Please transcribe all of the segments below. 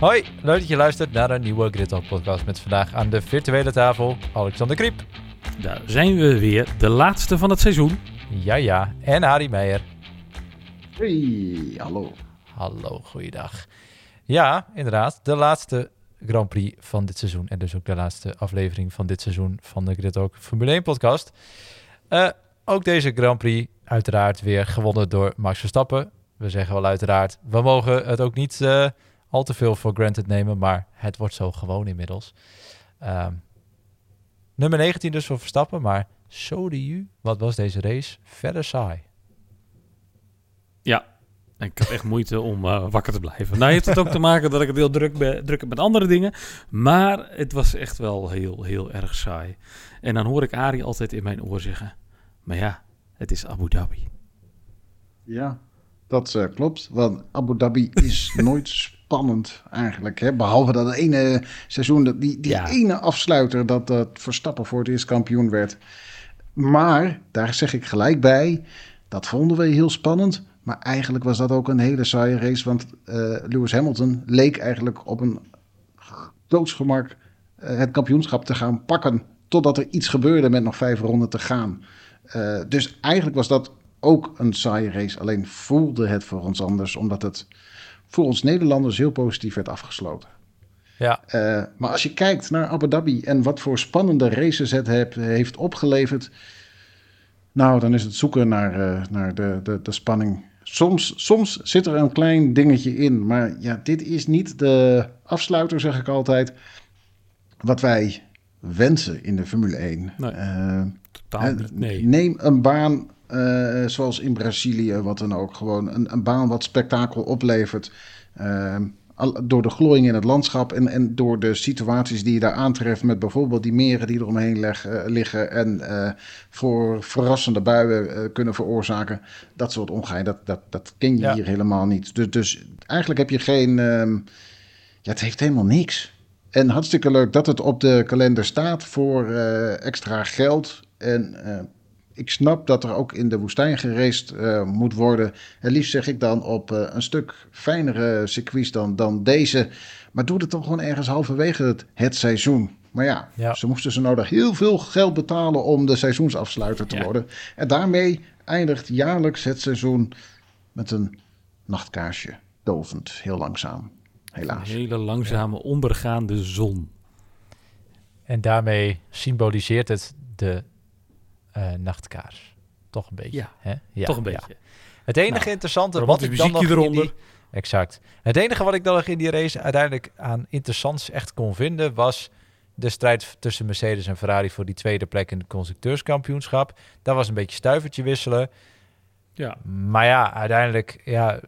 Hoi, leuk dat je luistert naar een nieuwe Grid podcast met vandaag aan de virtuele tafel Alexander Kriep. Daar zijn we weer, de laatste van het seizoen. Ja, ja, en Harry Meijer. Hey, hallo. Hallo, goeiedag. Ja, inderdaad, de laatste Grand Prix van dit seizoen en dus ook de laatste aflevering van dit seizoen van de Grid ook Formule 1 podcast. Uh, ook deze Grand Prix uiteraard weer gewonnen door Max Verstappen. We zeggen wel uiteraard, we mogen het ook niet... Uh, al te veel voor granted nemen, maar het wordt zo gewoon inmiddels. Um, nummer 19 dus voor Verstappen, maar zo de u, wat was deze race? Verder saai. Ja, ik had echt moeite om uh, wakker te blijven. Nou heeft het ook te maken dat ik het heel druk, ben, druk heb met andere dingen. Maar het was echt wel heel, heel erg saai. En dan hoor ik Ari altijd in mijn oor zeggen... Maar ja, het is Abu Dhabi. Ja, dat uh, klopt. Want Abu Dhabi is nooit spannend eigenlijk. Hè? Behalve dat ene seizoen, dat die, die ene afsluiter, dat, dat Verstappen voor het eerst kampioen werd. Maar, daar zeg ik gelijk bij, dat vonden we heel spannend. Maar eigenlijk was dat ook een hele saaie race. Want uh, Lewis Hamilton leek eigenlijk op een doodsgemak uh, het kampioenschap te gaan pakken. Totdat er iets gebeurde met nog vijf ronden te gaan. Uh, dus eigenlijk was dat ook een saaie race. Alleen voelde het voor ons anders, omdat het voor ons Nederlanders heel positief werd afgesloten. Ja. Uh, maar als je kijkt naar Abu Dhabi en wat voor spannende races het heb, heeft opgeleverd. Nou, dan is het zoeken naar, uh, naar de, de, de spanning. Soms, soms zit er een klein dingetje in. Maar ja, dit is niet de afsluiter, zeg ik altijd. Wat wij wensen in de Formule 1. Nee, uh, totaal niet. Nee. Neem een baan uh, zoals in Brazilië, wat dan ook. Gewoon een, een baan wat spektakel oplevert. Uh, door de glooiing in het landschap en, en door de situaties die je daar aantreft. Met bijvoorbeeld die meren die eromheen leg, uh, liggen. En uh, voor verrassende buien kunnen veroorzaken. Dat soort ongein, dat, dat, dat ken je ja. hier helemaal niet. Dus, dus eigenlijk heb je geen. ehm, ja, het heeft helemaal niks. En hartstikke leuk dat het op de kalender staat voor extra geld. En ik snap dat er ook in de woestijn gereest uh, moet worden. Het liefst zeg ik dan op uh, een stuk fijnere circuits dan, dan deze. Maar doe het toch gewoon ergens halverwege het, het seizoen. Maar ja, ja, ze moesten ze nodig heel veel geld betalen om de seizoensafsluiter te ja. worden. En daarmee eindigt jaarlijks het seizoen met een nachtkaarsje. Dovend, heel langzaam. Helaas. Een hele langzame, ja. ondergaande zon. En daarmee symboliseert het de uh, nachtkaars. Toch een beetje. Ja, hè? ja toch een beetje. Ja. Het enige nou, interessante wat ik dan nog eronder. Die, exact. Het enige wat ik dan nog in die race uiteindelijk aan interessants echt kon vinden was de strijd tussen Mercedes en Ferrari voor die tweede plek in het constructeurskampioenschap. Dat was een beetje stuivertje wisselen. Ja. Maar ja, uiteindelijk, ja,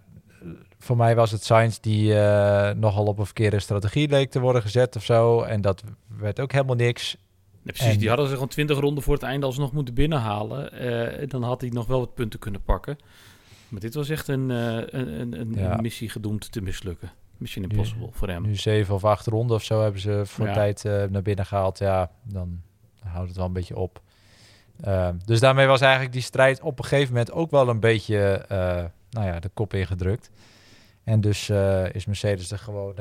voor mij was het Sainz die uh, nogal op een verkeerde strategie leek te worden gezet of zo. En dat werd ook helemaal niks. Nee, precies, en... die hadden ze gewoon 20 ronden voor het einde alsnog moeten binnenhalen. Uh, dan had hij nog wel wat punten kunnen pakken. Maar dit was echt een, uh, een, een, ja. missie gedoemd te mislukken. Mission Impossible nu, voor hem. Nu zeven of acht ronden of zo hebben ze voor ja. tijd uh, naar binnen gehaald. Ja, dan houdt het wel een beetje op. Dus daarmee was eigenlijk die strijd op een gegeven moment ook wel een beetje nou ja, de kop ingedrukt. En dus is Mercedes er gewoon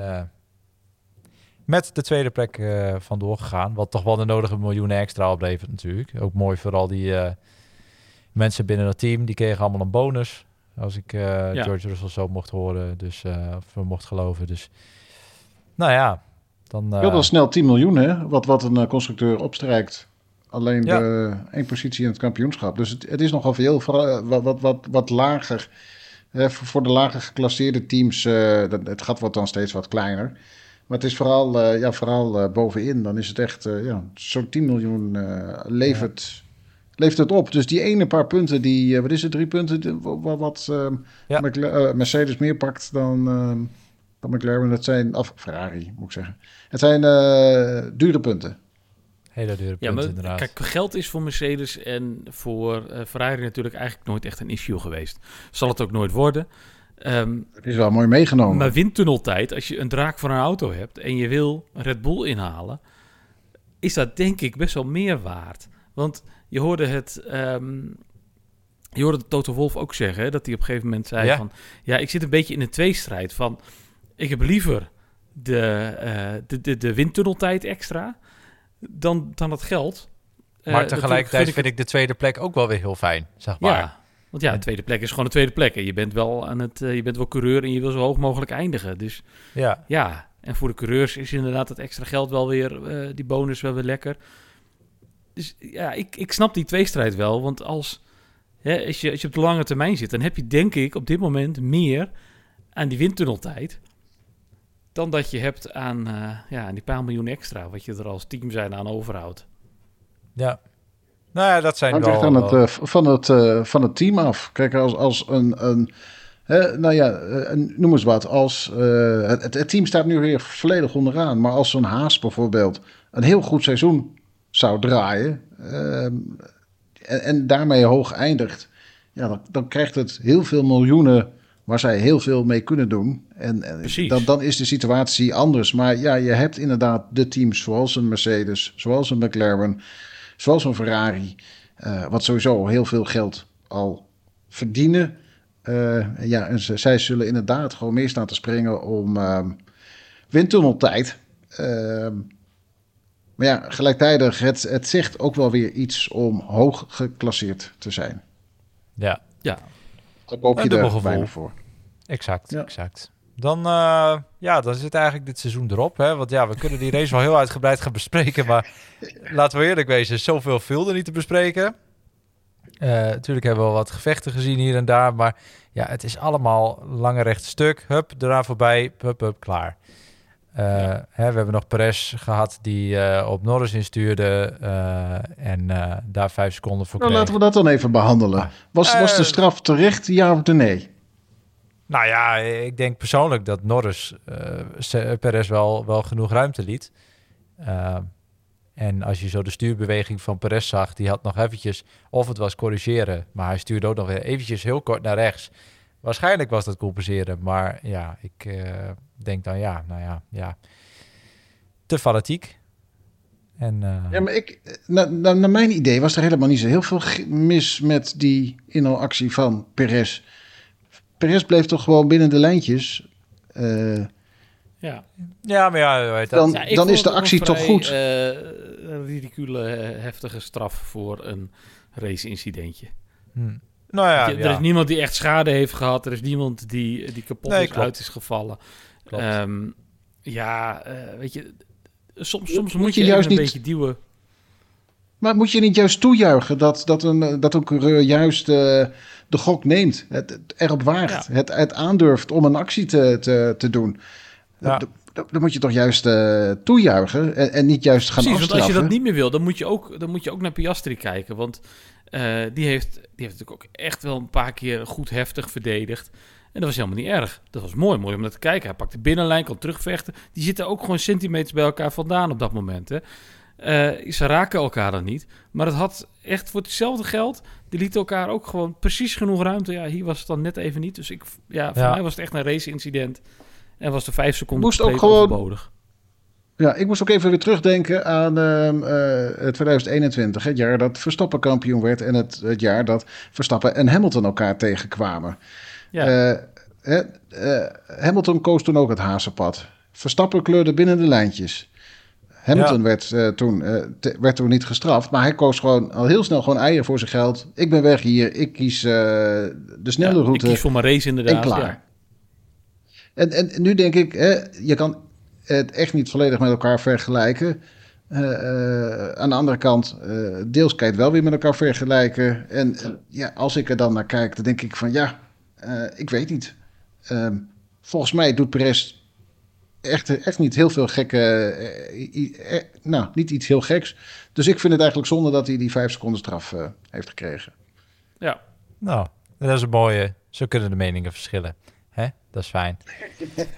met de tweede plek uh, vandoor gegaan. Wat toch wel de nodige miljoenen extra oplevert natuurlijk. Ook mooi voor al die uh, mensen binnen het team. Die kregen allemaal een bonus. Als ik uh, ja. George Russell zo mocht horen. Dus, of mocht geloven. Dus nou ja. Dan, had wel snel 10 miljoen hè. Wat, wat een constructeur opstrijkt. Alleen ja. de één positie in het kampioenschap. Dus het, het is nogal veel. Wat, wat, wat, wat lager. voor, voor de lager geclasseerde teams. het gat wordt dan steeds wat kleiner. Maar het is vooral, uh, ja, vooral uh, bovenin. Dan is het echt uh, ja, zo'n 10 miljoen levert, ja. levert het op. Dus die ene paar punten, die, wat is het, drie punten, wat, wat ja. Mercedes meer pakt dan, dan McLaren. Dat zijn, of Ferrari moet ik zeggen. Het zijn dure punten. Hele dure punten, ja, maar, inderdaad. Kijk, geld is voor Mercedes en voor Ferrari natuurlijk eigenlijk nooit echt een issue geweest. Zal het ook nooit worden. Um, het is wel mooi meegenomen. Maar windtunneltijd, als je een draak van een auto hebt en je wil een Red Bull inhalen, is dat denk ik best wel meer waard. Want je hoorde het, um, je hoorde Toto Wolf ook zeggen, hè, dat hij op een gegeven moment zei ja. van, ja, ik zit een beetje in een tweestrijd van, ik heb liever de, de, de, de windtunneltijd extra dan, dan het geld. Maar tegelijkertijd vind ik, de tweede plek ook wel weer heel fijn, zeg maar. Ja, want ja, de tweede plek is gewoon de tweede plek. En je bent wel aan het, je bent wel coureur en je wil zo hoog mogelijk eindigen. Dus ja, ja. En voor de coureurs is inderdaad het extra geld wel weer, die bonus wel weer lekker. Dus ja, ik, ik snap die tweestrijd wel. Want als, hè, als, je, als je op de lange termijn zit, dan heb je denk ik op dit moment meer aan die windtunneltijd. Dan dat je hebt aan, uh, ja, aan die paar miljoen extra, wat je er als team zijn aan overhoudt. Ja. Nou ja, dat zijn wel... Aan het, uh, van, het, uh, van het team af. Kijk, als, als een... een hè, nou ja, noem eens wat. Als, het, het, team staat nu weer volledig onderaan. Maar als zo'n Haas bijvoorbeeld een heel goed seizoen zou draaien ehm, en, en, daarmee hoog eindigt, ja, dan, dan, krijgt het heel veel miljoenen waar zij heel veel mee kunnen doen. En, dan, dan is de situatie anders. Maar ja, je hebt inderdaad de teams zoals een Mercedes, zoals een McLaren, zoals een Ferrari, uh, wat sowieso heel veel geld al verdienen. Uh, ja, en ze, zij zullen inderdaad gewoon meer staan te springen om uh, windtunneltijd. Uh, maar ja, gelijktijdig, het, het zegt ook wel weer iets om hoog geclasseerd te zijn. Ja. Ja. Daar koop je er bijna voor. Exact, exact. Dan, uh, ja, dan zit eigenlijk dit seizoen erop. Hè? Want ja, we kunnen die race wel heel uitgebreid gaan bespreken. Maar laten we eerlijk wezen, zoveel viel er niet te bespreken. Uh, natuurlijk hebben we wel wat gevechten gezien hier en daar. Maar ja, het is allemaal lange recht stuk. Hup, eraan voorbij. Hup, hup, klaar. Uh, hè, we hebben nog Perez gehad die uh, op Norris instuurde en daar vijf seconden voor nou, kreeg. Laten we dat dan even behandelen. Was, was de straf terecht, ja of nee? Nou ja, ik denk persoonlijk dat Norris Perez wel, wel genoeg ruimte liet. en als je zo de stuurbeweging van Perez zag, die had nog eventjes, of het was corrigeren, maar hij stuurde ook nog weer eventjes heel kort naar rechts. Waarschijnlijk was dat compenseren, maar ja, ik uh, denk dan ja, nou ja, ja. Te fanatiek. En, uh... Ja, maar ik, naar, naar, mijn idee was er helemaal niet zo heel veel mis met die inhaalactie van Perez. Perez bleef toch gewoon binnen de lijntjes. Uh, ja. ja, maar ja, weet dan, ja, dan is de actie toch goed. een ridicule, heftige straf voor een race-incidentje. Hmm. Nou ja, je, er is niemand die echt schade heeft gehad. Er is niemand die, die kapot nee, is, uit is gevallen. Um, ja, uh, weet je, soms, soms moet, moet je, je juist een niet... beetje duwen. Maar moet je niet juist toejuichen dat, dat, een, dat een coureur juist uh, de gok neemt, het, het erop waagt, ja. het, het aandurft om een actie te, te, te doen? Ja. Dan moet je toch juist uh, toejuichen en, en, niet juist gaan Precies, afstraffen. want als je dat niet meer wil, dan moet je ook, dan moet je ook naar Piastri kijken. Want uh, die, heeft, die heeft natuurlijk ook echt wel een paar keer goed heftig verdedigd. En dat was helemaal niet erg. Dat was mooi, mooi om naar te kijken. Hij pakt de binnenlijn, kon terugvechten. Die zitten ook gewoon centimeters bij elkaar vandaan op dat moment. Hè. Uh, ze raken elkaar dan niet. Maar het had echt voor hetzelfde geld. Die lieten elkaar ook gewoon precies genoeg ruimte. Ja, hier was het dan net even niet. Dus ik, ja, voor ja. mij was het echt een race-incident. En was de vijf seconden Moest ook gewoon... overbodig. Ja, ik moest ook even weer terugdenken aan uh, uh, 2021. Het jaar dat Verstappen kampioen werd. En het, het jaar dat Verstappen en Hamilton elkaar tegenkwamen. Ja. Uh, Hamilton koos toen ook het hazenpad. Verstappen kleurde binnen de lijntjes. Hamilton ja. werd, uh, toen, uh, te, werd toen niet gestraft, maar hij koos gewoon al heel snel gewoon eieren voor zijn geld. Ik ben weg hier, ik kies uh, de snelle ja, route. Ik kies voor mijn race inderdaad. En klaar. Ja. En, en nu denk ik, hè, je kan het echt niet volledig met elkaar vergelijken. aan de andere kant, deels kan je het wel weer met elkaar vergelijken. En ja, als ik er dan naar kijk, dan denk ik van ja, ik weet niet. Ehm, volgens mij doet Perez echt, echt niet heel veel gekke. Uh, uh, nou, niet iets heel geks. Dus ik vind het eigenlijk zonde dat hij die vijf seconden straf uh, heeft gekregen. Ja. Nou, dat is een mooie. Zo kunnen de meningen verschillen. Hè? Dat is fijn.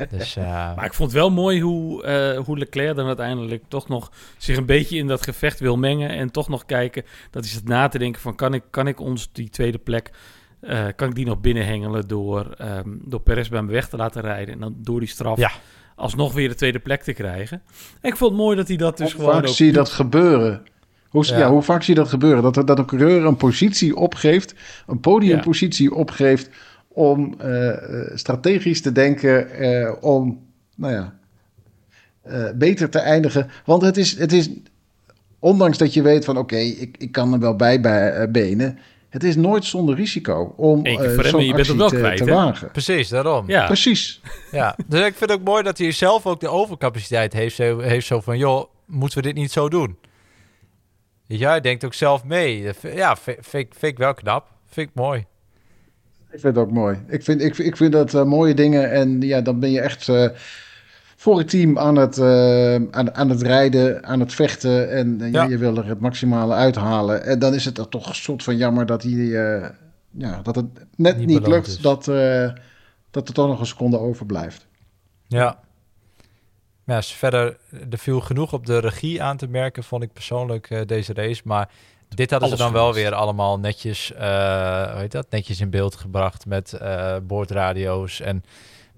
dus, maar ik vond het wel mooi hoe, hoe Leclerc dan uiteindelijk toch nog zich een beetje in dat gevecht wil mengen. En toch nog kijken. Dat is het na te denken van kan ik, kan ik ons die tweede plek. kan ik die nog binnenhengelen door, um, door Perez bij me weg te laten rijden. En dan door die straf. Ja alsnog weer de tweede plek te krijgen. En ik vond het mooi dat hij dat dus hoe gewoon vaak zie je dat gebeuren? Hoe, ja. ja. hoe vaak zie je dat gebeuren? Dat, dat een coureur een positie opgeeft, een podiumpositie ja. opgeeft om uh, strategisch te denken, uh, om, nou ja, beter te eindigen. Want het is, het is, ondanks dat je weet van oké, ik, ik kan er wel bij, bij benen. Het is nooit zonder risico om uh, zo'n je bent het wel te, kwijt, te wagen. Precies, daarom. Ja. Precies. Ja, dus ik vind het ook mooi dat hij zelf ook de overcapaciteit heeft. Heeft zo van, joh, moeten we dit niet zo doen? Ja, hij denkt ook zelf mee. Ja, vind, ik wel knap. Vind ik mooi. Ik vind het ook mooi. Ik vind, ik, ik vind dat uh, mooie dingen. En ja, dan ben je echt uh, voor het team aan het, uh, aan, aan het rijden, aan het vechten. En ja. je wil er het maximale uithalen. En dan is het er toch een soort van jammer dat, hij, ja, dat het net niet, niet lukt. Dat, dat er toch nog een seconde overblijft. Ja, ja, verder, er viel genoeg op de regie aan te merken, vond ik persoonlijk uh, deze race. Maar dit hadden ze dan wel weer allemaal netjes, uh, hoe heet dat? netjes in beeld gebracht met uh, boordradio's. En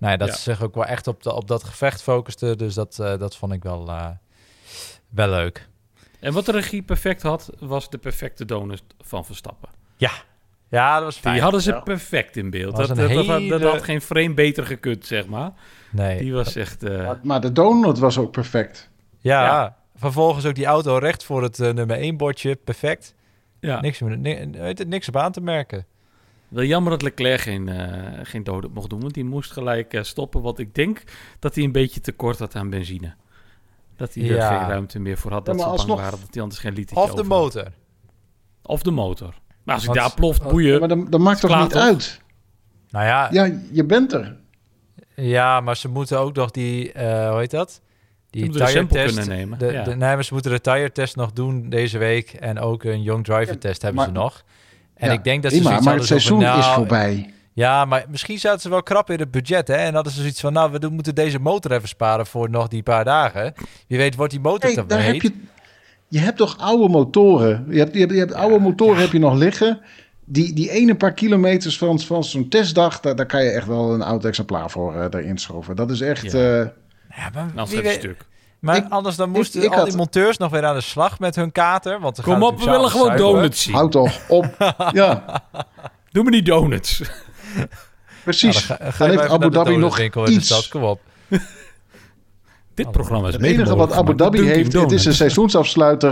nou ja, dat ze zich ook wel echt op, de, op dat gevecht focuste. Dus dat, dat vond ik wel, wel leuk. En wat de regie perfect had, was de perfecte donut van Verstappen. Ja, ja, dat was fijn. Die hadden ze perfect in beeld. Dat, dat, hele... dat, had geen frame beter gekund, zeg maar. Nee. Die was echt... Uh... Maar, de donut was ook perfect. Ja, ja. vervolgens ook die auto recht voor het uh, nummer 1 bordje. Perfect. Ja. Niks, niks, niks op aan te merken. Wel jammer dat Leclerc geen, uh, geen donut mocht doen, want die moest gelijk stoppen. Want ik denk dat hij een beetje tekort had aan benzine. Dat hij er geen ruimte meer voor had. Dat ja, ze bang waren dat hij anders geen liter Of de motor. Of de motor. Maar als ik daar ploft, boeien... Maar dat, maakt toch niet uit? Nou ja... Ja, je bent er. Ja, maar ze moeten ook nog die, uh, hoe heet dat? Die tire test kunnen nemen. De, de, nee, maar ze moeten de tire test nog doen deze week en ook een young driver test hebben ze nog. En ik denk dat ze zoiets maar het seizoen van, nou, is voorbij. Ja, maar misschien zaten ze wel krap in het budget, hè? En hadden ze zoiets van, nou, we moeten deze motor even sparen voor nog die paar dagen. Wie weet wordt die motor hey, te heet. Je, je hebt toch oude motoren? Je hebt, je hebt, je hebt oude motoren heb je nog liggen die, die ene paar kilometers van, van zo'n testdag, daar, daar kan je echt wel een oud exemplaar voor uh, erin schroeven. Dat is echt... Ja, uh, ja maar wie weet, stuk. Maar anders dan moesten ik, al die monteurs nog weer aan de slag met hun kater. Want Kom op, we willen gewoon donuts zien. Houd toch op. ja. Doe me niet donuts. Precies. Ja, dan, ga, heeft Abu Dhabi nog iets. Kom op. Dit programma is Het enige wat Abu Dhabi heeft, het is een seizoensafsluiter.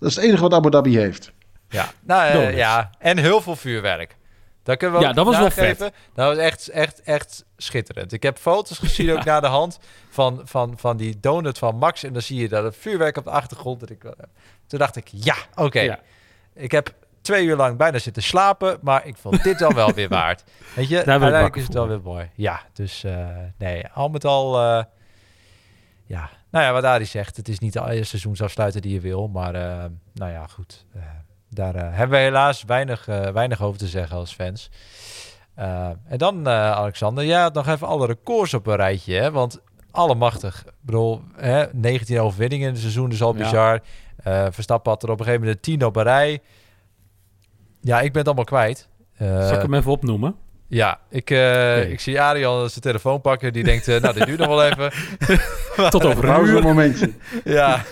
Dat is het enige wat Abu Dhabi heeft. Ja, nou, uh, ja. en heel veel vuurwerk. Kunnen we ja, dat was wel vet. Dat was echt, echt, echt schitterend. Ik heb foto's gezien ook naar de hand van, van, van die donut van Max. En dan zie je dat het vuurwerk op de achtergrond. Dat ik, toen dacht ik, ja, oké. Ja. Ik heb twee uur lang bijna zitten slapen, maar ik vond dit dan wel weer waard. Weet je, uiteindelijk is het wel weer mooi. Ja, dus uh, nee, al met al, uh, ja. Nou ja, wat Arie zegt, het is niet de seizoensafsluiter die je wil, maar uh, nou ja, goed. Daar uh, hebben we helaas weinig, uh, weinig over te zeggen als fans. Uh, en dan, Alexander, ja, nog even alle records op een rijtje. Hè? Want allemachtig. Ik bedoel, hè, 19 overwinningen in het seizoen is al bizar. Verstappen had er op een gegeven moment 10 op een rij. Ja, ik ben het allemaal kwijt. Zal ik hem even opnoemen? Ja, ik, uh, ik zie Ariel zijn telefoon pakken. Die denkt, uh, nou, dit duurt nog wel even. Tot over een uur. momentje. ja.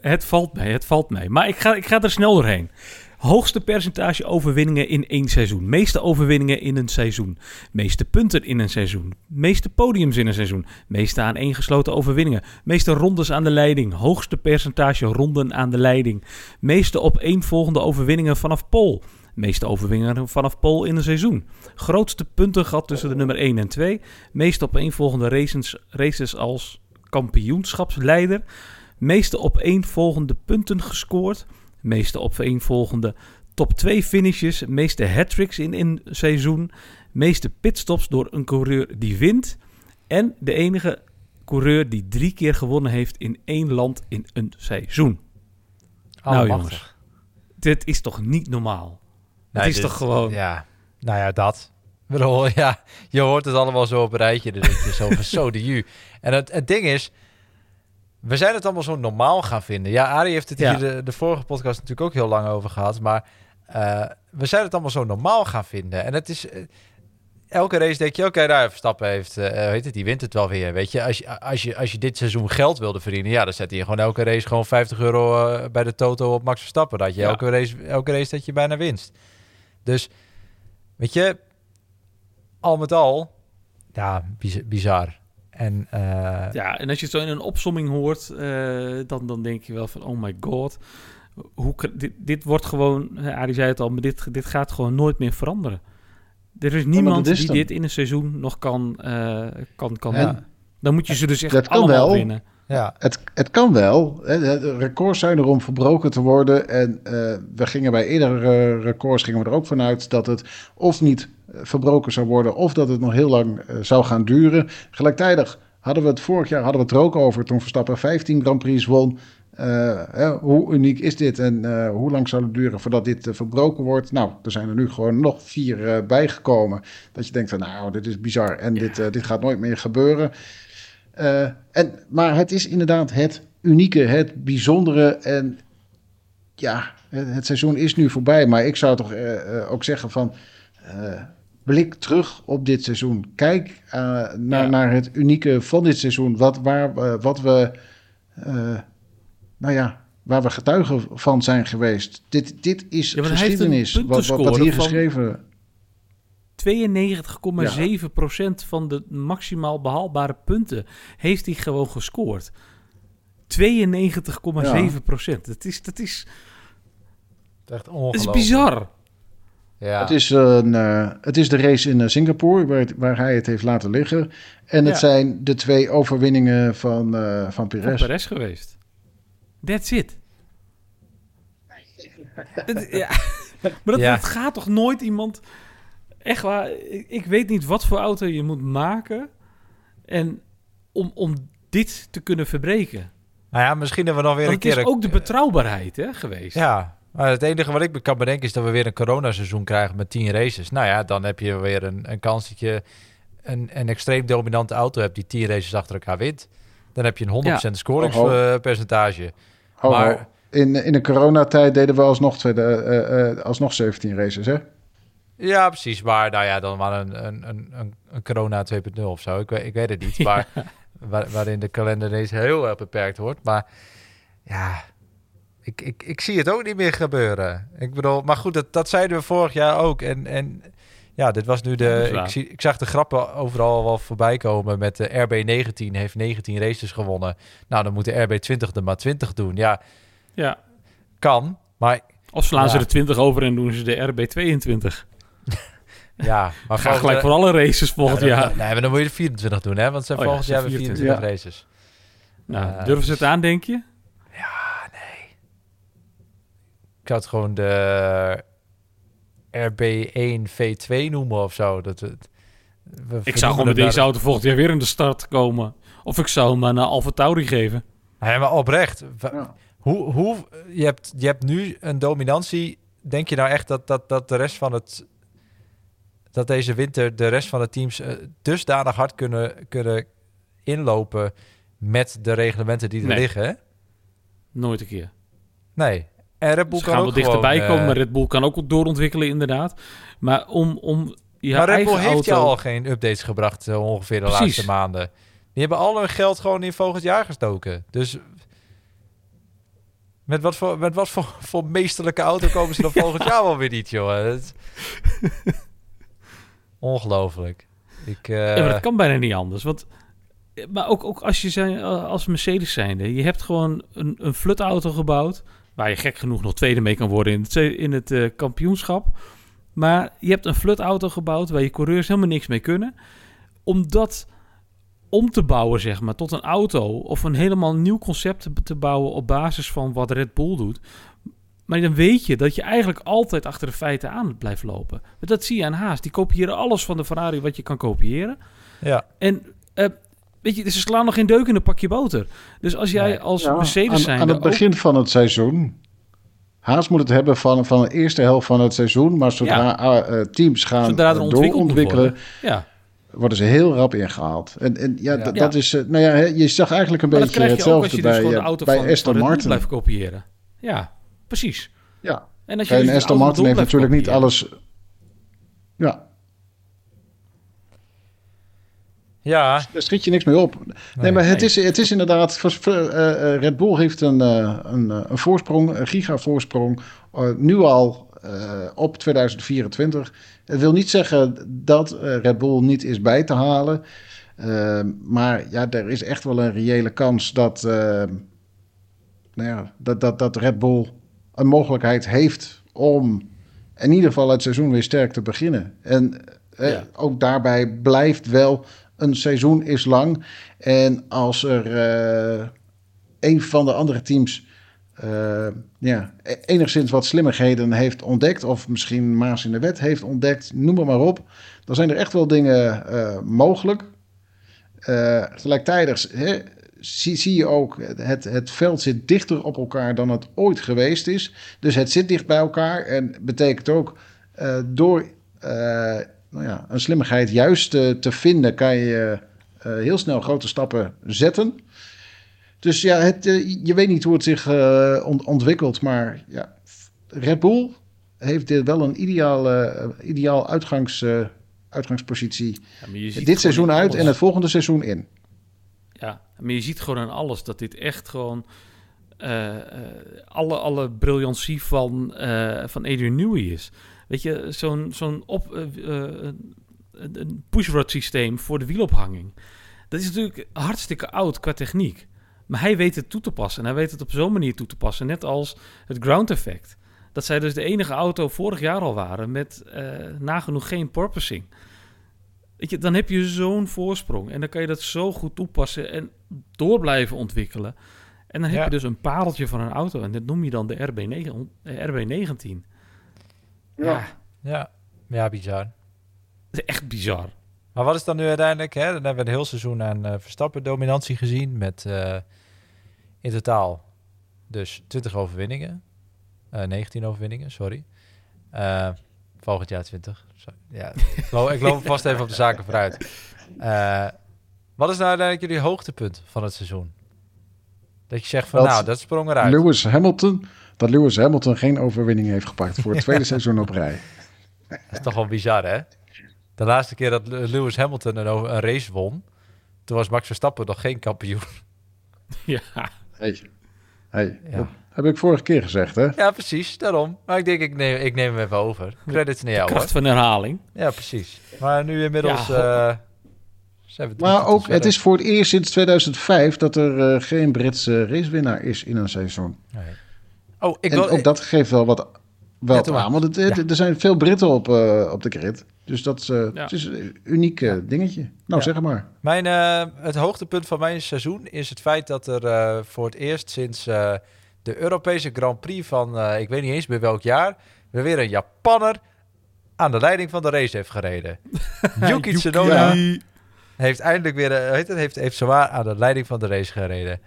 het valt mee, het valt mee. Maar ik ga, ik ga er snel doorheen. Hoogste percentage overwinningen in één seizoen. Meeste overwinningen in een seizoen. Meeste punten in een seizoen. Meeste podiums in een seizoen. Meeste aan één gesloten overwinningen. Meeste rondes aan de leiding. Hoogste percentage ronden aan de leiding. Meeste op één volgende overwinningen vanaf pole. Meeste overwinningen vanaf pole in een seizoen. Grootste puntengat tussen de nummer 1 en 2. Meeste opeenvolgende races, races als kampioenschapsleider. Meeste opeenvolgende punten gescoord. Meeste opeenvolgende top 2 finishes. Meeste hat in een seizoen. Meeste pitstops door een coureur die wint. En de enige coureur die drie keer gewonnen heeft in één land in een seizoen. nou jongens, dit is toch niet normaal? Het is toch gewoon... Ja, nou ja, dat. Bedoel, ja, je hoort het allemaal zo op een rijtje. Dus zo van zo de ju. En het, het ding is, we zijn het allemaal zo normaal gaan vinden. Ja, Arie heeft het hier de, de, vorige podcast natuurlijk ook heel lang over gehad. Maar uh, we zijn het allemaal zo normaal gaan vinden. En het is... Uh, elke race denk je, oké, okay, daar Verstappen heeft, uh, weet het, die wint het wel weer. Weet je, als je, als je, als je dit seizoen geld wilde verdienen, ja, dan zet je gewoon elke race gewoon 50 euro bij de Toto op Max Verstappen. Dat je elke race, elke race dat je bijna winst. Dus, weet je, al met al, ja, bizar. En, ja, en als je het zo in een opsomming hoort, dan, dan denk je wel van, oh my god. Hoe, dit, dit wordt gewoon, Arie zei het al, maar dit, dit gaat gewoon nooit meer veranderen. Er is niemand die dit in een seizoen nog kan, kan, kan doen. Dan moet je ze dus echt dat allemaal wel. winnen. Ja. Het, het kan wel. Records zijn er om verbroken te worden. En uh, we gingen bij eerdere records gingen we er ook vanuit dat het of niet eh, verbroken zou worden, of dat het nog heel lang uh, zou gaan duren. Gelijktijdig hadden we het vorig jaar hadden we het er ook over toen Verstappen 15 Grand Prix won. Uh, hoe uniek is dit en uh, hoe lang zal het duren voordat dit uh, verbroken wordt? Nou, er zijn er nu gewoon nog vier bijgekomen. Dat je denkt van nou, dit is bizar en ja. dit, dit gaat nooit meer gebeuren. Uh, en, maar het is inderdaad het unieke, het bijzondere. En ja, het, het seizoen is nu voorbij. Maar ik zou toch uh, ook zeggen van... Uh, blik terug op dit seizoen. Kijk naar, ja. naar het unieke van dit seizoen. Wat, waar, wat we... nou ja, waar we getuigen van zijn geweest. Dit, dit is ja, geschiedenis. Wat, wat, wat, hier geschreven... 92,7% van de maximaal behaalbare punten heeft hij gewoon gescoord. 92,7%. Dat is, dat is, echt ongelooflijk. Dat is bizar. Ja. Het, is een, uh, het is de race in uh, Singapore waar, waar, hij het heeft laten liggen. En het ja. zijn de twee overwinningen van, uh, van Perez. Van Perez geweest. That's it. ja. Maar dat, ja. dat gaat toch nooit iemand echt waar, ik, weet niet wat voor auto je moet maken en om, om dit te kunnen verbreken. Nou ja, misschien hebben we nog weer een keer... Het is ook de betrouwbaarheid hè, geweest. Ja, maar het enige wat ik kan bedenken is dat we weer een coronaseizoen krijgen met 10 races. Nou ja, dan heb je weer een, een kans dat je een, een extreem dominante auto hebt die 10 races achter elkaar wint. Dan heb je een 100% ja. scoringspercentage. maar in, in de coronatijd deden we alsnog, twee, uh, uh, alsnog 17 races, hè? Ja, precies. Maar nou ja, dan maar een, een, een, een corona 2.0 of zo. Ik, ik weet het niet. Maar waar, waarin de kalender ineens heel erg beperkt wordt. Maar ja, ik, ik, ik zie het ook niet meer gebeuren. Ik bedoel, maar goed, dat, dat zeiden we vorig jaar ook. En, en ja, dit was nu de. ik, zie, ik zag de grappen overal wel voorbij komen met de RB19 heeft 19 races gewonnen. Nou, dan moet de RB20 er maar 20 doen. Ja, ja. kan. Maar. Of slaan ja. ze de 20 over en doen ze de RB22. Ja, maar ga gelijk voor alle races volgend ja, jaar. nee, maar dan moet je de 24 doen, hè? Want ze oh, volgend jaar weer 24 ja. races. Nou, uh, durven ze het aan, denk je? Ja, nee. Ik zou het gewoon de RB1 V2 noemen of zo. Dat het, ik zou gewoon met deze auto volgend jaar weer in de start komen. Of ik zou hem naar Alfa Tauri geven. Ja, maar oprecht. Ja. Hoe, hoe, je, hebt, je hebt nu een dominantie. Denk je nou echt dat, dat, dat de rest van het dat deze winter de rest van de teams uh, dusdanig hard kunnen, kunnen inlopen met de reglementen die er nee. liggen. Nooit een keer. Nee. En Red Bull Ze kan gaan ook wel dichterbij komen, maar Red Bull kan ook doorontwikkelen inderdaad. Maar om... om ja, maar Red Bull heeft auto... al geen updates gebracht uh, ongeveer de Precies. laatste maanden. Die hebben al hun geld gewoon in volgend jaar gestoken. Dus met wat voor, met wat voor, voor meesterlijke auto komen ze dan volgend jaar wel weer niet, joh. Dat... Ongelooflijk. Ik, uh... Ja, maar dat kan bijna niet anders. Want, maar ook, ook als je zijn, als Mercedes zijnde, je hebt gewoon een, een flutauto gebouwd, waar je gek genoeg nog tweede mee kan worden in het, in het uh, kampioenschap. Maar je hebt een flutauto gebouwd waar je coureurs helemaal niks mee kunnen. Om dat om te bouwen, zeg maar, tot een auto of een helemaal nieuw concept te, te bouwen op basis van wat Red Bull doet. Maar dan weet je dat je eigenlijk altijd achter de feiten aan blijft lopen. Dat zie je aan Haas. Die kopiëren alles van de Ferrari wat je kan kopiëren. Ja. En uh, weet je, ze slaan nog geen deuk in een pakje boter. Dus als jij als ja, Mercedes zijn... Aan het begin ook... van het seizoen... Haas moet het hebben van, van de eerste helft van het seizoen. Maar zodra ja. uh, teams gaan zodra doorontwikkelen... Ja worden ze heel rap ingehaald. En, en ja, ja. dat is, uh, nou ja, je zag eigenlijk een maar beetje hetzelfde bij, dus bij van, Aston Martin. blijft kopiëren. Ja, Precies. Ja. En, als je en Aston Martin heeft natuurlijk niet alles... Ja. Ja. Daar schiet je niks mee op. Nee, nee maar het, Is, het is inderdaad... Uh, Red Bull heeft een, uh, een, een voorsprong, een gigavoorsprong... Nu al op 2024. Het wil niet zeggen dat Red Bull niet is bij te halen... Ehm, maar ja, er is echt wel een reële kans dat, ehm, nou ja, dat, dat, dat Red Bull een mogelijkheid heeft om in ieder geval het seizoen weer sterk te beginnen. En eh, Ja. ook daarbij blijft wel een seizoen is lang. En als er eh, een van de andere teams eh, ja, e- enigszins wat slimmigheden heeft ontdekt, of misschien Maas in de wet heeft ontdekt, noem het maar op, dan zijn er echt wel dingen mogelijk. Gelijktijdig zie, zie je ook, het, het veld zit dichter op elkaar dan het ooit geweest is. Dus het zit dicht bij elkaar en betekent ook eh, door eh, nou ja, een slimmigheid juist eh, te vinden, kan je eh, heel snel grote stappen zetten. Dus ja, het, je weet niet hoe het zich ont- ontwikkelt, maar ja, Red Bull heeft dit wel een ideaal, eh, ideaal uitgangs, uitgangspositie. Ja, Dit seizoen uit en het volgende seizoen in. Ja, maar je ziet gewoon aan alles dat dit echt gewoon... eh, eh, alle, alle briljantie van, eh, van Adrian Newey is. Weet je, zo'n zo'n pushrod systeem voor de wielophanging. Dat is natuurlijk hartstikke oud qua techniek. Maar hij weet het toe te passen. En hij weet het op zo'n manier toe te passen. Net als het ground effect. Dat zij dus de enige auto vorig jaar al waren met nagenoeg geen porpoising. Weet je, dan heb je zo'n voorsprong. En dan kan je dat zo goed toepassen en door blijven ontwikkelen. En dan heb Ja. je dus een pareltje van een auto. En dat noem je dan de RB9, eh, RB19. Ja. Ja, ja, bizar. dat is echt bizar. Maar wat is dan nu uiteindelijk? Hè? Dan hebben we een heel seizoen aan eh, Verstappen dominantie gezien met eh, in totaal dus 20 overwinningen. Eh 19 overwinningen, sorry. Volgend jaar 20. Zo, ja, ik loop, ik loop vast even op de zaken vooruit. Eh, wat is nou uiteindelijk jullie hoogtepunt van het seizoen? Dat je zegt van, Dat nou, dat sprong eruit. Lewis Hamilton, dat Lewis Hamilton geen overwinning heeft gepakt voor het tweede seizoen op rij. Dat is toch wel bizar, hè? De laatste keer dat Lewis Hamilton een, over- een race won, toen was Max Verstappen nog geen kampioen. Ja, Hey, hey, Ja. Heb ik vorige keer gezegd, hè? Ja, precies, daarom. Maar ik denk, ik neem, ik neem hem even over. Credits naar jou, hoor. kracht van herhaling. Ja, precies. Maar nu inmiddels... Ja, eh, zijn we drie Maar ook, het is voor het eerst sinds 2005 dat er eh, geen Britse racewinnaar is in een seizoen. Nee. Oh, ik en wil... ook dat geeft wel wat, wel Ja, aan, want het, het- er zijn veel Britten op, eh, op de grid. Dus dat is, Ja. het is een uniek dingetje. Nou, Ja. zeg maar. Mijn, eh, het hoogtepunt van mijn seizoen is het feit dat er eh, voor het eerst sinds eh, de Europese Grand Prix van, eh, ik weet niet eens meer welk jaar, weer weer een Japanner aan de leiding van de race heeft gereden. Yuki Tsunoda heeft eindelijk weer, eh, heet het, heeft, heeft zwaar aan de leiding van de race gereden.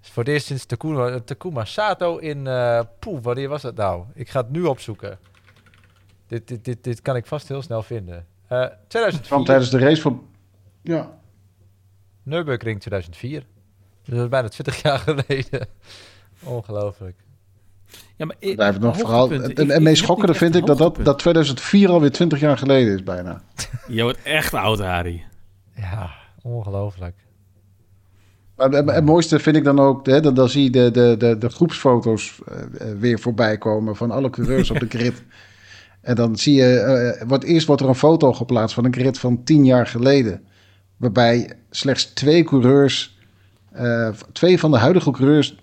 Dus voor het eerst sinds Takuma, Takuma Sato in, eh poeh, wanneer was dat nou? Ik ga het nu opzoeken. Dit, dit, dit, dit kan ik vast heel snel vinden. Eh 2004. Van tijdens de race van... Ja, Nürburgring 2004. Dus dat is bijna 20 jaar geleden. Ongelooflijk. Ja, maar ik- daar nog vooral. Het, het meest schokkende vind ik dat, dat, dat 2004 alweer 20 jaar geleden is bijna. Je wordt echt oud, Harry. Ja, ongelooflijk. Maar het, het mooiste vind ik dan ook, hè, dan, dan zie je de, de, de, de groepsfoto's eh, eh, weer voorbij komen van alle coureurs op de grid. En dan zie je, eh, wordt, eerst wordt er een foto geplaatst van een grid van tien jaar geleden. Waarbij slechts twee coureurs, eh, twee van de huidige coureurs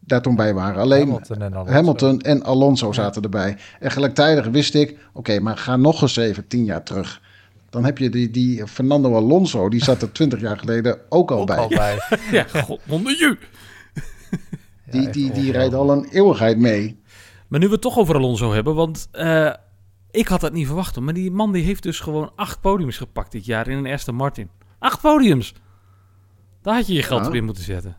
daar toen bij waren. Alleen Hamilton en Alonso. Hamilton en Alonso zaten erbij. En gelijktijdig wist ik, oké, maar ga nog eens even tien jaar terug. Dan heb je die, die Fernando Alonso, die zat er twintig jaar geleden ook al Ook bij. al bij. Ja, god, onder je. Die, die, die rijdt al een eeuwigheid mee. Maar nu we het toch over Alonso hebben, want eh, ik had dat niet verwacht. Maar die man die heeft dus gewoon acht podiums gepakt dit jaar in een Aston Martin. Acht podiums! Daar had je je geld Ja. op in moeten zetten.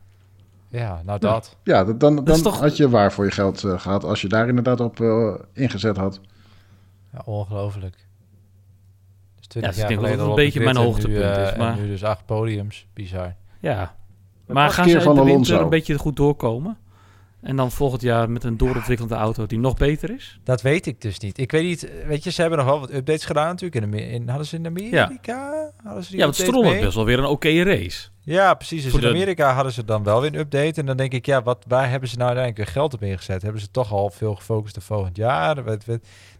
Ja, nou dat. Ja, dan, dan toch- had je waar voor je geld eh, gehad als je daar inderdaad op eh, ingezet had. Ja, ongelooflijk. Dus 20 Ja, ik jaar geleden dat een de beetje mijn hoogtepunt nu, eh, is, maar- En nu dus acht podiums. Bizar. Ja. Maar gaan ze van de winter een beetje goed doorkomen? En dan volgend jaar met een doorontwikkelde auto die nog beter is? Dat weet ik dus niet. Ik weet niet, weet je, ze hebben nog wel wat updates gedaan natuurlijk. In, Amer- in, hadden ze in Amerika? hadden ze die Ja, want update Stroll had mee? best wel weer een oké race. Ja, precies. Dus in de- Amerika hadden ze dan wel weer een update. En dan denk ik, ja, wat, waar hebben ze nou uiteindelijk geld op ingezet? Hebben ze toch al veel gefocust op volgend jaar?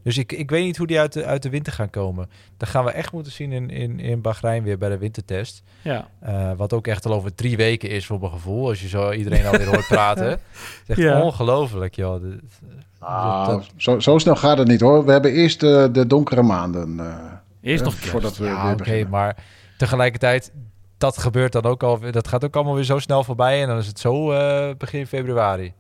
Dus ik, ik weet niet hoe die uit de, uit de winter gaan komen. Dat gaan we echt moeten zien in, in, in Bahrein weer bij de wintertest. Ja. Eh, wat ook echt al over drie weken is voor mijn gevoel. Als je zo iedereen alweer hoort praten. Het is echt Ja. ongelooflijk, joh. Ah, dat- zo, zo snel gaat het niet hoor. We hebben eerst de, de donkere maanden. eh, Eerst nog kerst. voordat we ja, weer maar tegelijkertijd, dat gebeurt dan ook al. Dat gaat ook allemaal weer zo snel voorbij. En dan is het zo eh, begin februari.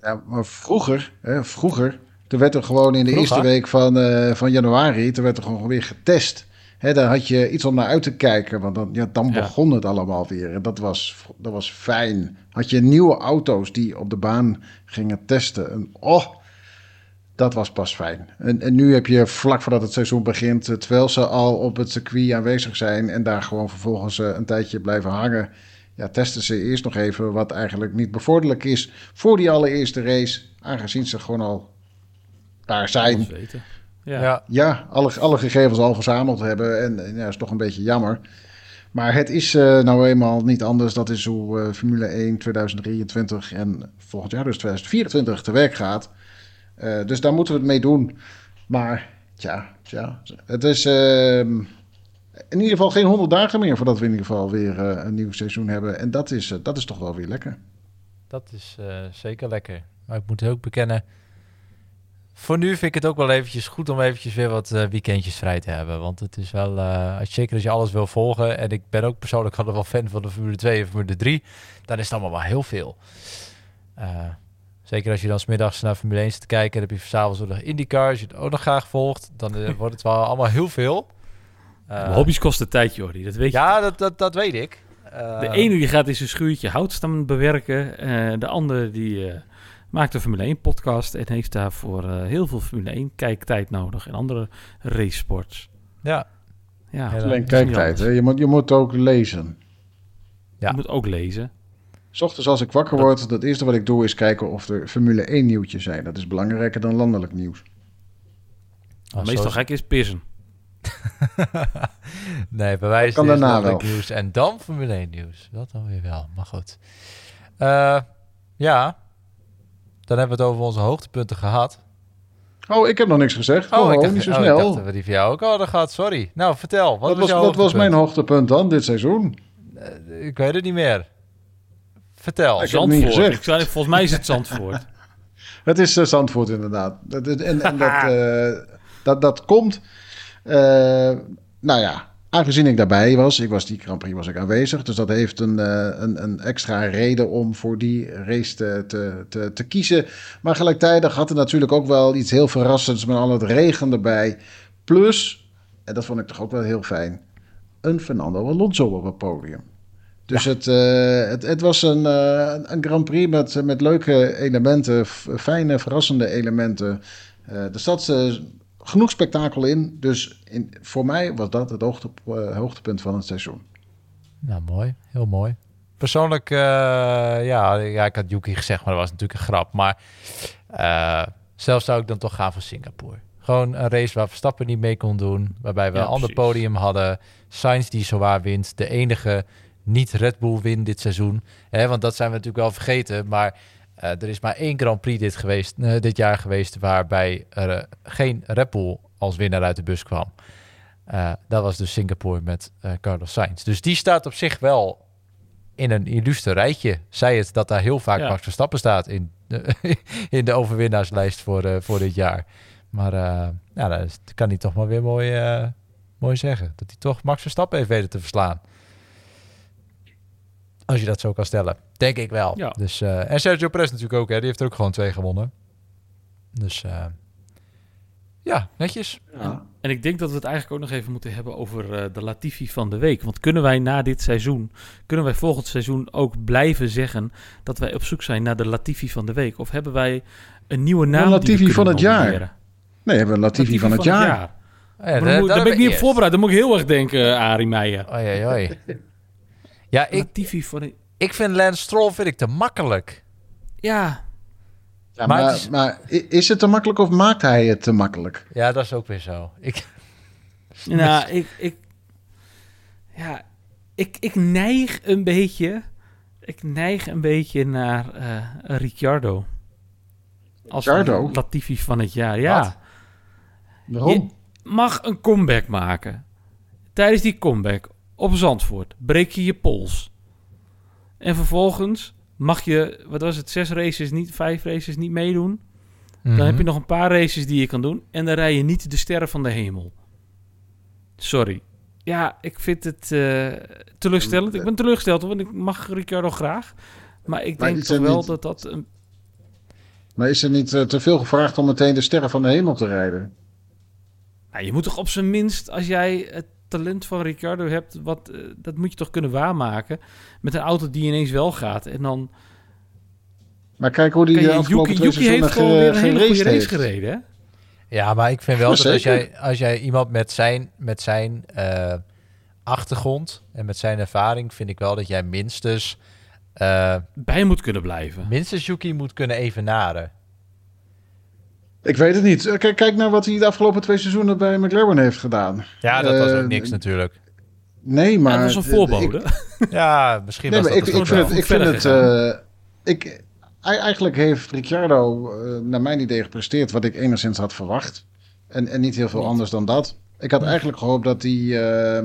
Ja, maar vroeger, hè, vroeger, toen werd er gewoon in de eerste week van, eh, van januari, toen werd er gewoon weer getest. Hè, daar had je iets om naar uit te kijken, want dan, ja, dan Ja. begon het allemaal weer. En dat was, dat was fijn. Had je nieuwe auto's die op de baan gingen testen. En oh, dat was pas fijn. En, en nu heb je vlak voordat het seizoen begint, eh, terwijl ze al op het circuit aanwezig zijn en daar gewoon vervolgens eh, een tijdje blijven hangen. Ja, testen ze eerst nog even wat eigenlijk niet bevorderlijk is voor die allereerste race, aangezien ze gewoon al daar zijn. Weten. Ja. Ja. Ja, alle, alle gegevens al verzameld hebben. En, en ja, dat is toch een beetje jammer. Maar het is eh, nou eenmaal niet anders. Dat is hoe eh, Formule 1 2023 en volgend jaar dus 2024 te werk gaat. Eh, dus daar moeten we het mee doen. Maar tja, tja het is ehm, in ieder geval geen 100 dagen meer voordat we in ieder geval weer eh, een nieuw seizoen hebben. En dat is, eh, dat is toch wel weer lekker. Dat is zeker lekker. Maar ik moet ook bekennen. Voor nu vind ik het ook wel eventjes goed om eventjes weer wat weekendjes vrij te hebben. Want het is wel, eh, als, zeker als je alles wil volgen. En ik ben ook persoonlijk altijd wel fan van de Formule 2 en Formule 3. Dan is het allemaal wel heel veel. Eh, zeker als je dan smiddags naar Formule 1 zit te kijken. Dan heb je s'avonds ook nog IndyCar. Als je het ook nog graag volgt. Dan eh, wordt het wel allemaal heel veel. Eh, Hobby's kosten tijd, Jordi. Dat weet je. Ja, dat, dat, dat weet ik. Eh, De ene die gaat in zijn schuurtje houtstam bewerken. eh, de andere die eh, maakt een Formule 1 podcast en heeft daarvoor eh, heel veel Formule 1 kijktijd nodig en andere racesports. Ja, Ja, Ja, Alleen kijktijd. Hè? Je, moet, je moet ook lezen. Ja. Je moet ook lezen. S ochtends als ik wakker word, het eerste wat ik doe is kijken of er Formule 1 nieuwtjes zijn. Dat is belangrijker dan landelijk nieuws. Oh, Meestal zo- ga ik eerst pissen. nee, bij wijze van landelijk wel. nieuws en dan Formule 1 nieuws. Dat dan weer wel, maar goed. Eh, ja, dan hebben we het over onze hoogtepunten gehad. Oh, ik heb nog niks gezegd. Oh, ik dacht, niet zo oh, ik snel. dacht dat we die van jou ook hadden gehad. Sorry. Nou, vertel. Wat wat was, was, jouw wat was mijn hoogtepunt? hoogtepunt dan dit seizoen? Eh, ik weet het niet meer. Vertel. Ik heb het niet Zandvoort. Ik zei, volgens mij is het Zandvoort. Het is eh, Zandvoort inderdaad. Dat, en en dat, eh, dat, dat komt... eh, nou ja, aangezien ik daarbij was, ik was die Grand Prix was ik aanwezig, dus dat heeft een, eh, een, een extra reden om voor die race te, te, te, te kiezen. Maar gelijktijdig had er natuurlijk ook wel iets heel verrassends met al het regen erbij. Plus, en dat vond ik toch ook wel heel fijn, een Fernando Alonso op het podium. Dus het, eh, het, het was een, eh, een Grand Prix met, met leuke elementen, fijne, verrassende elementen. Eh er zat genoeg spektakel in. Dus in, voor mij was dat het hoogte, hoogtepunt van het seizoen. Nou, mooi. Heel mooi. Persoonlijk, eh, ja, ja, ik had Yuki gezegd, maar dat was natuurlijk een grap. Maar eh, zelf zou ik dan toch gaan voor Singapore. Gewoon een race waar Verstappen niet mee kon doen. Waarbij we Ja, een ander podium hadden. Sainz die zowaar wint. De enige niet Red Bull win dit seizoen. Hè, want dat zijn we natuurlijk wel vergeten. Maar eh, er is maar één Grand Prix dit, geweest, eh, dit jaar geweest... waarbij er eh, geen Red Bull als winnaar uit de bus kwam. Dat was dus Singapore met Carlos Sainz. Dus die staat op zich wel in een illustre rijtje. Zij het dat daar heel vaak Ja. Max Verstappen staat in de, in de overwinnaarslijst voor, voor dit jaar. Maar ja, dat, kan hij toch maar weer mooi, mooi zeggen. Dat hij toch Max Verstappen heeft weten te verslaan. Als je dat zo kan stellen. Denk ik wel. Ja. Dus, eh, en Sergio Perez natuurlijk ook. Hè. Die heeft er ook gewoon twee gewonnen. Dus eh, ja, netjes. En ik denk dat we het eigenlijk ook nog even moeten hebben over eh, de Latifi van de week. Want kunnen wij na dit seizoen, kunnen wij volgend seizoen ook blijven zeggen dat wij op zoek zijn naar de Latifi van de week? Of hebben wij een nieuwe naam? die we Latifi kunnen van het jaar. Nee, we hebben een Latifi, van het jaar. Oh ja, daar- ben ik niet op voorbereid. Dan moet ik heel erg denken, Arie Meijer. Oei, oei. Ja, ik, Latifi van de... ik vind Lance Stroll vind ik te makkelijk. Ja, Ja, Maar maar, het is- maar i- is het te makkelijk of maakt hij het te makkelijk? Ja, dat is ook weer zo. Ik, nou, ik, ik, ja, ik, ik neig een beetje, ik neig een beetje naar uh, Ricciardo. Als Ricciardo? Latifi van het jaar, ja. Wat? Waarom? Je mag een comeback maken. Tijdens die comeback op Zandvoort breek je je pols. En vervolgens mag je, wat was het, zes races, niet vijf races niet meedoen. Dan heb je Mhm. nog een paar races die je kan doen. En dan rij je niet de sterren van de hemel. Sorry. Ja, ik vind het eh, teleurstellend. Ik ben teleurgesteld, want ik mag Ricardo graag. Maar ik Maar denk toch wel niet- dat dat... Een, Maar is er niet eh, te veel gevraagd om meteen de sterren van de hemel te rijden? nou, je moet toch op zijn minst, als jij het talent van Ricardo hebt... Wat, eh, dat moet je toch kunnen waarmaken. Met een auto die ineens wel gaat. En dan Maar kijk hoe die de je... Yuki, Yuki heeft gewoon weer een hele goede race gereden, hè? Ja, maar ik vind wel dat als jij, als jij iemand met zijn, met zijn eh, achtergrond en met zijn ervaring, vind ik wel dat jij minstens, eh, Bij moet kunnen blijven. minstens Yuki moet kunnen evenaren. Ik weet het niet. Eh, Kijk, kijk naar wat hij de afgelopen twee seizoenen bij McLaren heeft gedaan. Ja, dat was Eh, ook niks natuurlijk. Nee, maar... Het was een eh, voorbode. Ja, misschien Nee, was maar dat ik, ik vind wel. het... Ik vind het eh, ik, ei- eigenlijk heeft Ricciardo eh, naar mijn idee gepresteerd wat ik enigszins had verwacht. En, en niet heel veel Niet. anders dan dat. Ik had eigenlijk gehoopt dat hij eh,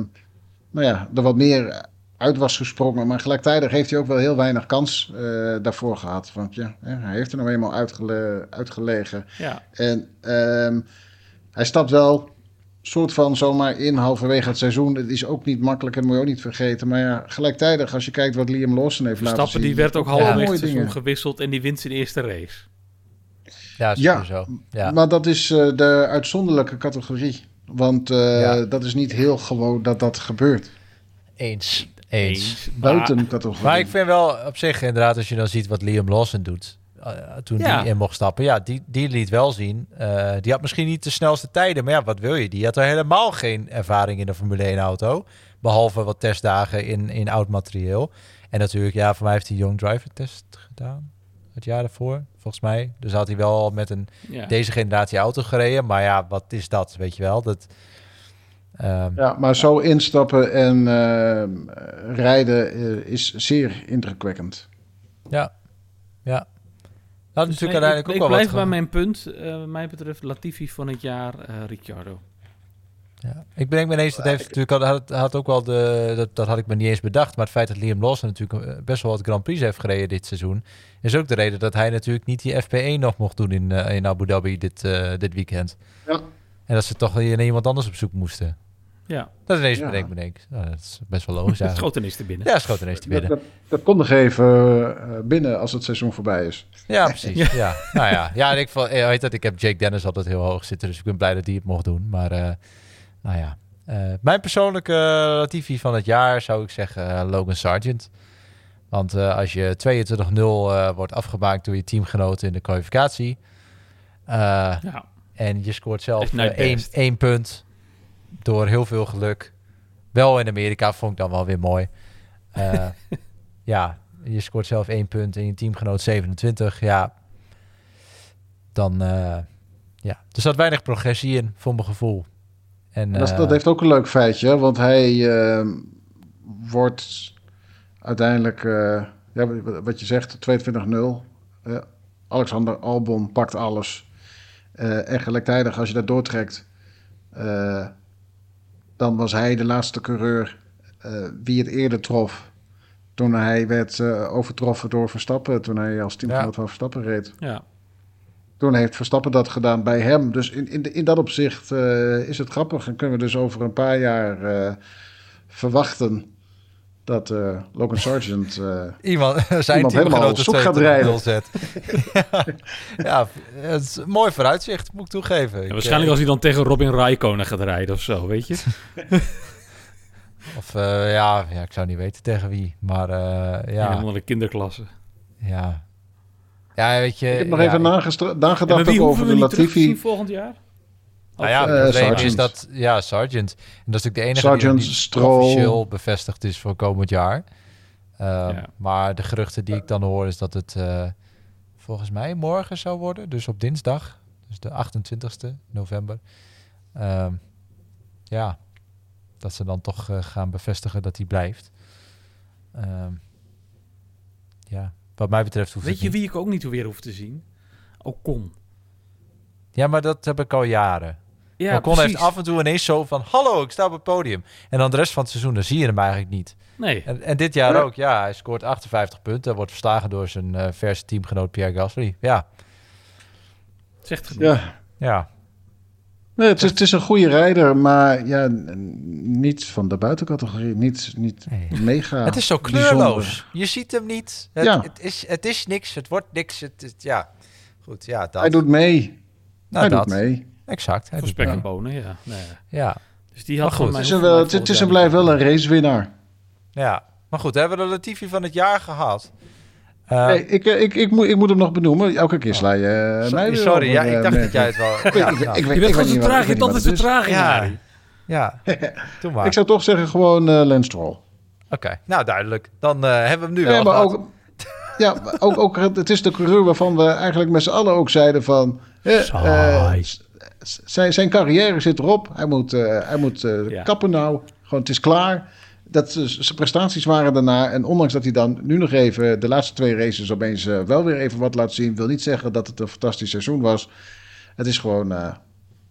nou ja, er wat meer uit was gesprongen. Maar gelijktijdig heeft hij ook wel heel weinig kans eh, daarvoor gehad. Want ja, hè, hij heeft er nou eenmaal uitgele- uitgelegen. Ja. En ehm, hij stapt wel soort van zomaar in halverwege het seizoen. Het is ook niet makkelijk, dat moet je ook niet vergeten. Maar ja, gelijktijdig als je kijkt wat Liam Lawson heeft laten zien. die werd ook ja, halverwege mooie het seizoen dingen. gewisseld en die wint zijn eerste race. Ja, Ja. sowieso. Ja. Maar dat is eh, de uitzonderlijke categorie. Want eh, Ja. dat is niet heel gewoon dat dat gebeurt. Eens. Eens. Buiten Maar- categorie. Maar ik vind wel op zich inderdaad, als je dan ziet wat Liam Lawson doet, eh, toen Ja. die in mocht stappen, ja, die, die liet wel zien. eh, die had misschien niet de snelste tijden, maar ja, wat wil je? Die had er helemaal geen ervaring in de Formule 1 auto, behalve wat testdagen in, in oud materieel. En natuurlijk, ja, voor mij heeft hij Young Driver test gedaan, het jaar daarvoor, volgens mij. Dus had hij wel met een Ja. deze generatie auto gereden, maar ja, wat is dat, weet je wel? Dat, ehm, Ja, maar zo instappen en eh, rijden eh, is zeer indrukwekkend. ja, ja. Dat is Dus natuurlijk uiteindelijk ik, ook wel ik blijf wat bij mijn punt. eh, wat mij betreft Latifi van het jaar eh Ricciardo. Ja, ik ben ik ben eens, dat heeft natuurlijk had, had ook wel de, dat, dat had ik me niet eens bedacht, maar het feit dat Liam Lawson natuurlijk best wel wat Grand Prix heeft gereden dit seizoen, is ook de reden dat hij natuurlijk niet die FP1 nog mocht doen in, eh, in Abu Dhabi dit, eh, dit weekend. Ja. En dat ze toch weer naar iemand anders op zoek moesten. Ja, Dat is ineens Ja. bedenk, bedenk. Nou, dat is best wel logisch het eigenlijk. schoot ineens te binnen. Ja, schoot ineens te Dat, binnen. dat, dat kon nog even eh, binnen als het seizoen voorbij is. Ja, precies. Ja. Nou ja, ja en ik, eh, weet dat, ik heb Jake Dennis altijd heel hoog zitten, dus ik ben blij dat hij het mocht doen. Maar eh, nou ja, Eh, mijn persoonlijke eh, Latifi van het jaar zou ik zeggen eh, Logan Sargent. Want eh, als je 22-0 eh, wordt afgemaakt door je teamgenoten in de kwalificatie eh, Ja, en je scoort zelf eh, één, één punt door heel veel geluk. Wel in Amerika vond ik dan wel weer mooi. Eh, ja, je scoort zelf één punt en je teamgenoot 27. Ja, dan eh, ja. Er zat weinig progressie in, voor mijn gevoel. En, En dat, eh, dat heeft ook een leuk feitje, want hij eh, wordt uiteindelijk, eh, ja, wat je zegt, 22-0. Eh, Alexander Albon pakt alles. Eh, en gelijktijdig, als je dat doortrekt, eh, dan was hij de laatste coureur eh, wie het eerder trof. Toen hij werd overtroffen door Verstappen, toen hij als teamgenoot van Verstappen reed. ja. Toen heeft Verstappen dat gedaan bij hem. Dus in, in, in dat opzicht is het grappig. En kunnen we dus over een paar jaar verwachten dat eh, Logan Sargent... eh, Iemand, zijn Iemand helemaal zoek gaat 22-0 rijden. zet. ja, ja, het is een mooi vooruitzicht, moet ik toegeven. Waarschijnlijk eh, als hij dan tegen Robin Raikkonen gaat rijden of zo, weet je? Of eh, ja, ja, ik zou niet weten tegen wie. Maar eh, Ja. Helemaal de kinderklasse. ja. Ja, weet je... ik heb nog ja, even ik- nagedacht wie ook hoeven over we de Latifi. volgend jaar? Nou ja, het eh, probleem is dat... Ja, Sargent. En dat is natuurlijk de enige Sargent, die Stroll. officieel bevestigd is voor komend jaar. Ehm, Ja. Maar de geruchten die ik dan hoor is dat het eh, volgens mij morgen zou worden. Dus op dinsdag. Dus de 28e november. Ehm, ja. dat ze dan toch eh, gaan bevestigen dat hij blijft. Ehm, ja, wat mij betreft hoeft Weet je niet. wie ik ook niet weer hoef te zien? Ocon. Ja, maar dat heb ik al jaren. Ja, Ocon precies. heeft af en toe ineens zo van... Hallo, ik sta op het podium. En dan de rest van het seizoen, dan zie je hem eigenlijk niet. Nee, En, en dit jaar Ja. ook. Ja, hij scoort 58 punten. Wordt verslagen door zijn eh, verse teamgenoot Pierre Gasly. Ja, zegt genoeg. Ja, ja. Nee, het, is, het is een goede rijder, maar ja, niet van de buitencategorie. Niet, niet Nee. mega. het is zo bijzonder. kleurloos. Je ziet hem niet. Het, Ja. het, is, het is niks. Het wordt niks. Het, is- ja, goed. Ja, dat. Hij doet mee. nou, hij dat. doet mee. Exact. Voor spek en bonen, ja. Nee. Ja. Dus die had Maar goed, mij Het is, wel, het, is en blijft wel een racewinnaar. ja. Maar goed, hebben we de Latifi van het jaar gehad. Eh, Nee, ik, eh, ik, ik, moet, ik moet hem nog benoemen. Elke keer sla je eh, mij sorry, over, ja, ik dacht dat jij ik. het wel... Ik, Ja, ik, nou, ik, weet- Je bent ik weet gewoon traag, ik je vertraging, Ja. Ja. Doe maar. Ik zou toch zeggen gewoon eh Lance Stroll. Oké, nou duidelijk. Dan eh, hebben we hem nu wel Ja, maar gehad. ook, ja, ook, ook, het is de coureur waarvan we eigenlijk met z'n allen ook zeiden van... eh, eh, zijn, zijn carrière zit erop. Hij moet, eh, hij moet eh, Ja. kappen nou. Gewoon, het is klaar. Dat, z- zijn prestaties waren daarna. En ondanks dat hij dan nu nog even de laatste twee races opeens eh, wel weer even wat laat zien... wil niet zeggen dat het een fantastisch seizoen was. Het is gewoon eh,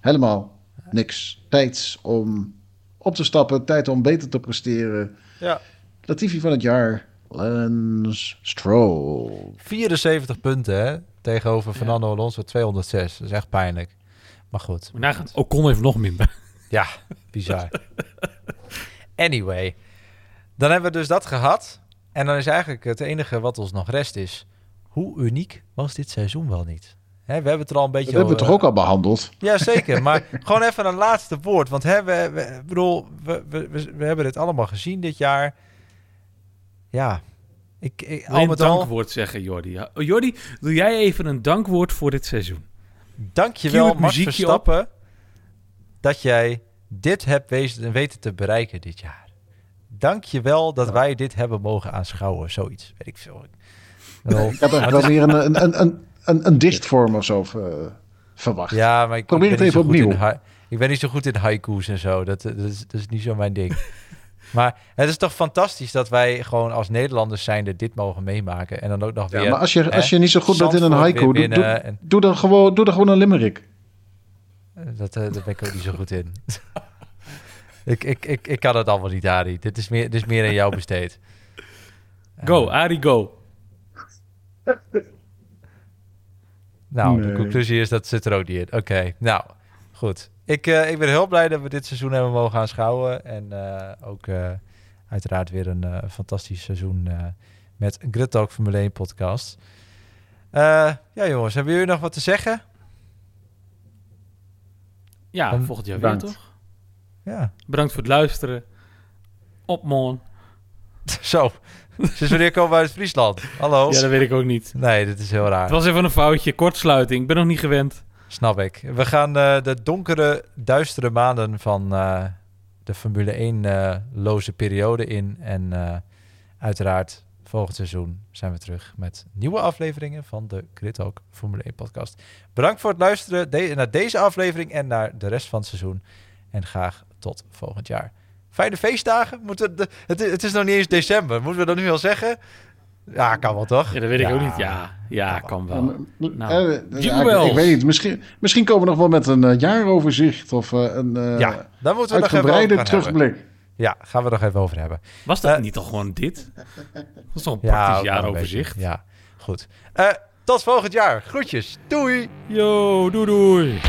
helemaal niks. Tijd om op te stappen. Tijd om beter te presteren. Ja. Latifi van het jaar, Lance Stroll. 74 punten hè, tegenover Fernando Alonso 206. Dat is echt pijnlijk. Maar goed, Maar nagaan, Ocon heeft nog minder. ja, bizar. anyway, dan hebben we dus dat gehad. En dan is eigenlijk het enige wat ons nog rest is... hoe uniek was dit seizoen wel niet? Hè, we hebben het er al een beetje Dat hebben we over- toch ook al behandeld? Ja, zeker. Maar gewoon even een laatste woord. Want hè, we, we, bedoel, we, we, we, we hebben dit allemaal gezien dit jaar. Ja, ik, ik, al een al, dankwoord zeggen, Jordi? Oh, Jordi, doe jij even een dankwoord voor dit seizoen? Dankjewel Max Verstappen dat jij dit hebt wezen, weten te bereiken dit jaar. Dankjewel dat wij dit hebben mogen aanschouwen. Zoiets, weet ik veel. Ik had wel meer een, een, een, een, een, een dichtvorm of zo eh, verwacht. ja, maar ik, Probeer het niet zo even goed opnieuw. in ik ben niet zo goed in haiku's en zo. Dat, dat, is, dat is niet zo mijn ding. Maar het is toch fantastisch dat wij gewoon als Nederlanders zijnde dit mogen meemaken. En dan ook nog Ja, weer... maar als je, hè, als je niet zo goed bent in een haiku, doe, doe, winnen en- doe, dan gewoon, doe dan gewoon een limerick. Eh, Dat, eh, daar ben ik ook niet zo goed in. ik, ik, ik, ik kan het allemaal niet, Ari. Dit is meer, dit is meer aan jou besteed. Go, Eh, Ari, go. nou, de conclusie is dat zit er ook niet in. Oké, nou, goed. Ik, eh, ik ben heel blij dat we dit seizoen hebben mogen aanschouwen. En eh, ook eh, uiteraard weer een eh, fantastisch seizoen eh, met Grid Talk Formule 1 podcast. Eh, ja jongens, hebben jullie nog wat te zeggen? Ja, Dan- volgend jaar weer, toch? Ja, Bedankt voor het luisteren. Op man. zo. Sinds wanneer komen we uit Friesland? Hallo? Ja, dat weet ik ook niet. Nee, dit is heel raar. Het was even een foutje, kortsluiting. Ik ben nog niet gewend. Snap ik. We gaan eh, de donkere, duistere maanden van eh, de Formule 1-loze periode in. En eh, uiteraard volgend seizoen zijn we terug met nieuwe afleveringen van de Grid Talk Formule 1 podcast. Bedankt voor het luisteren de- naar deze aflevering en naar de rest van het seizoen. En graag tot volgend jaar. Fijne feestdagen. Moeten de, het, het is nog niet eens december. Moeten we dat nu al zeggen? Ja, kan wel toch? Ja, dat weet ik ook niet. Ja, ja kan wel. Nou, Eh, ja, ik, weet niet. Misschien, misschien komen we nog wel met een eh, jaaroverzicht of eh, een ja, daar moeten we nog hebben. terugblik. Ja, gaan we nog even over hebben. Was dat niet al gewoon dit? Dat is toch een Ja, praktisch een jaaroverzicht? Ja, goed. Eh, tot volgend jaar. Groetjes. Doei. Yo, doei doei.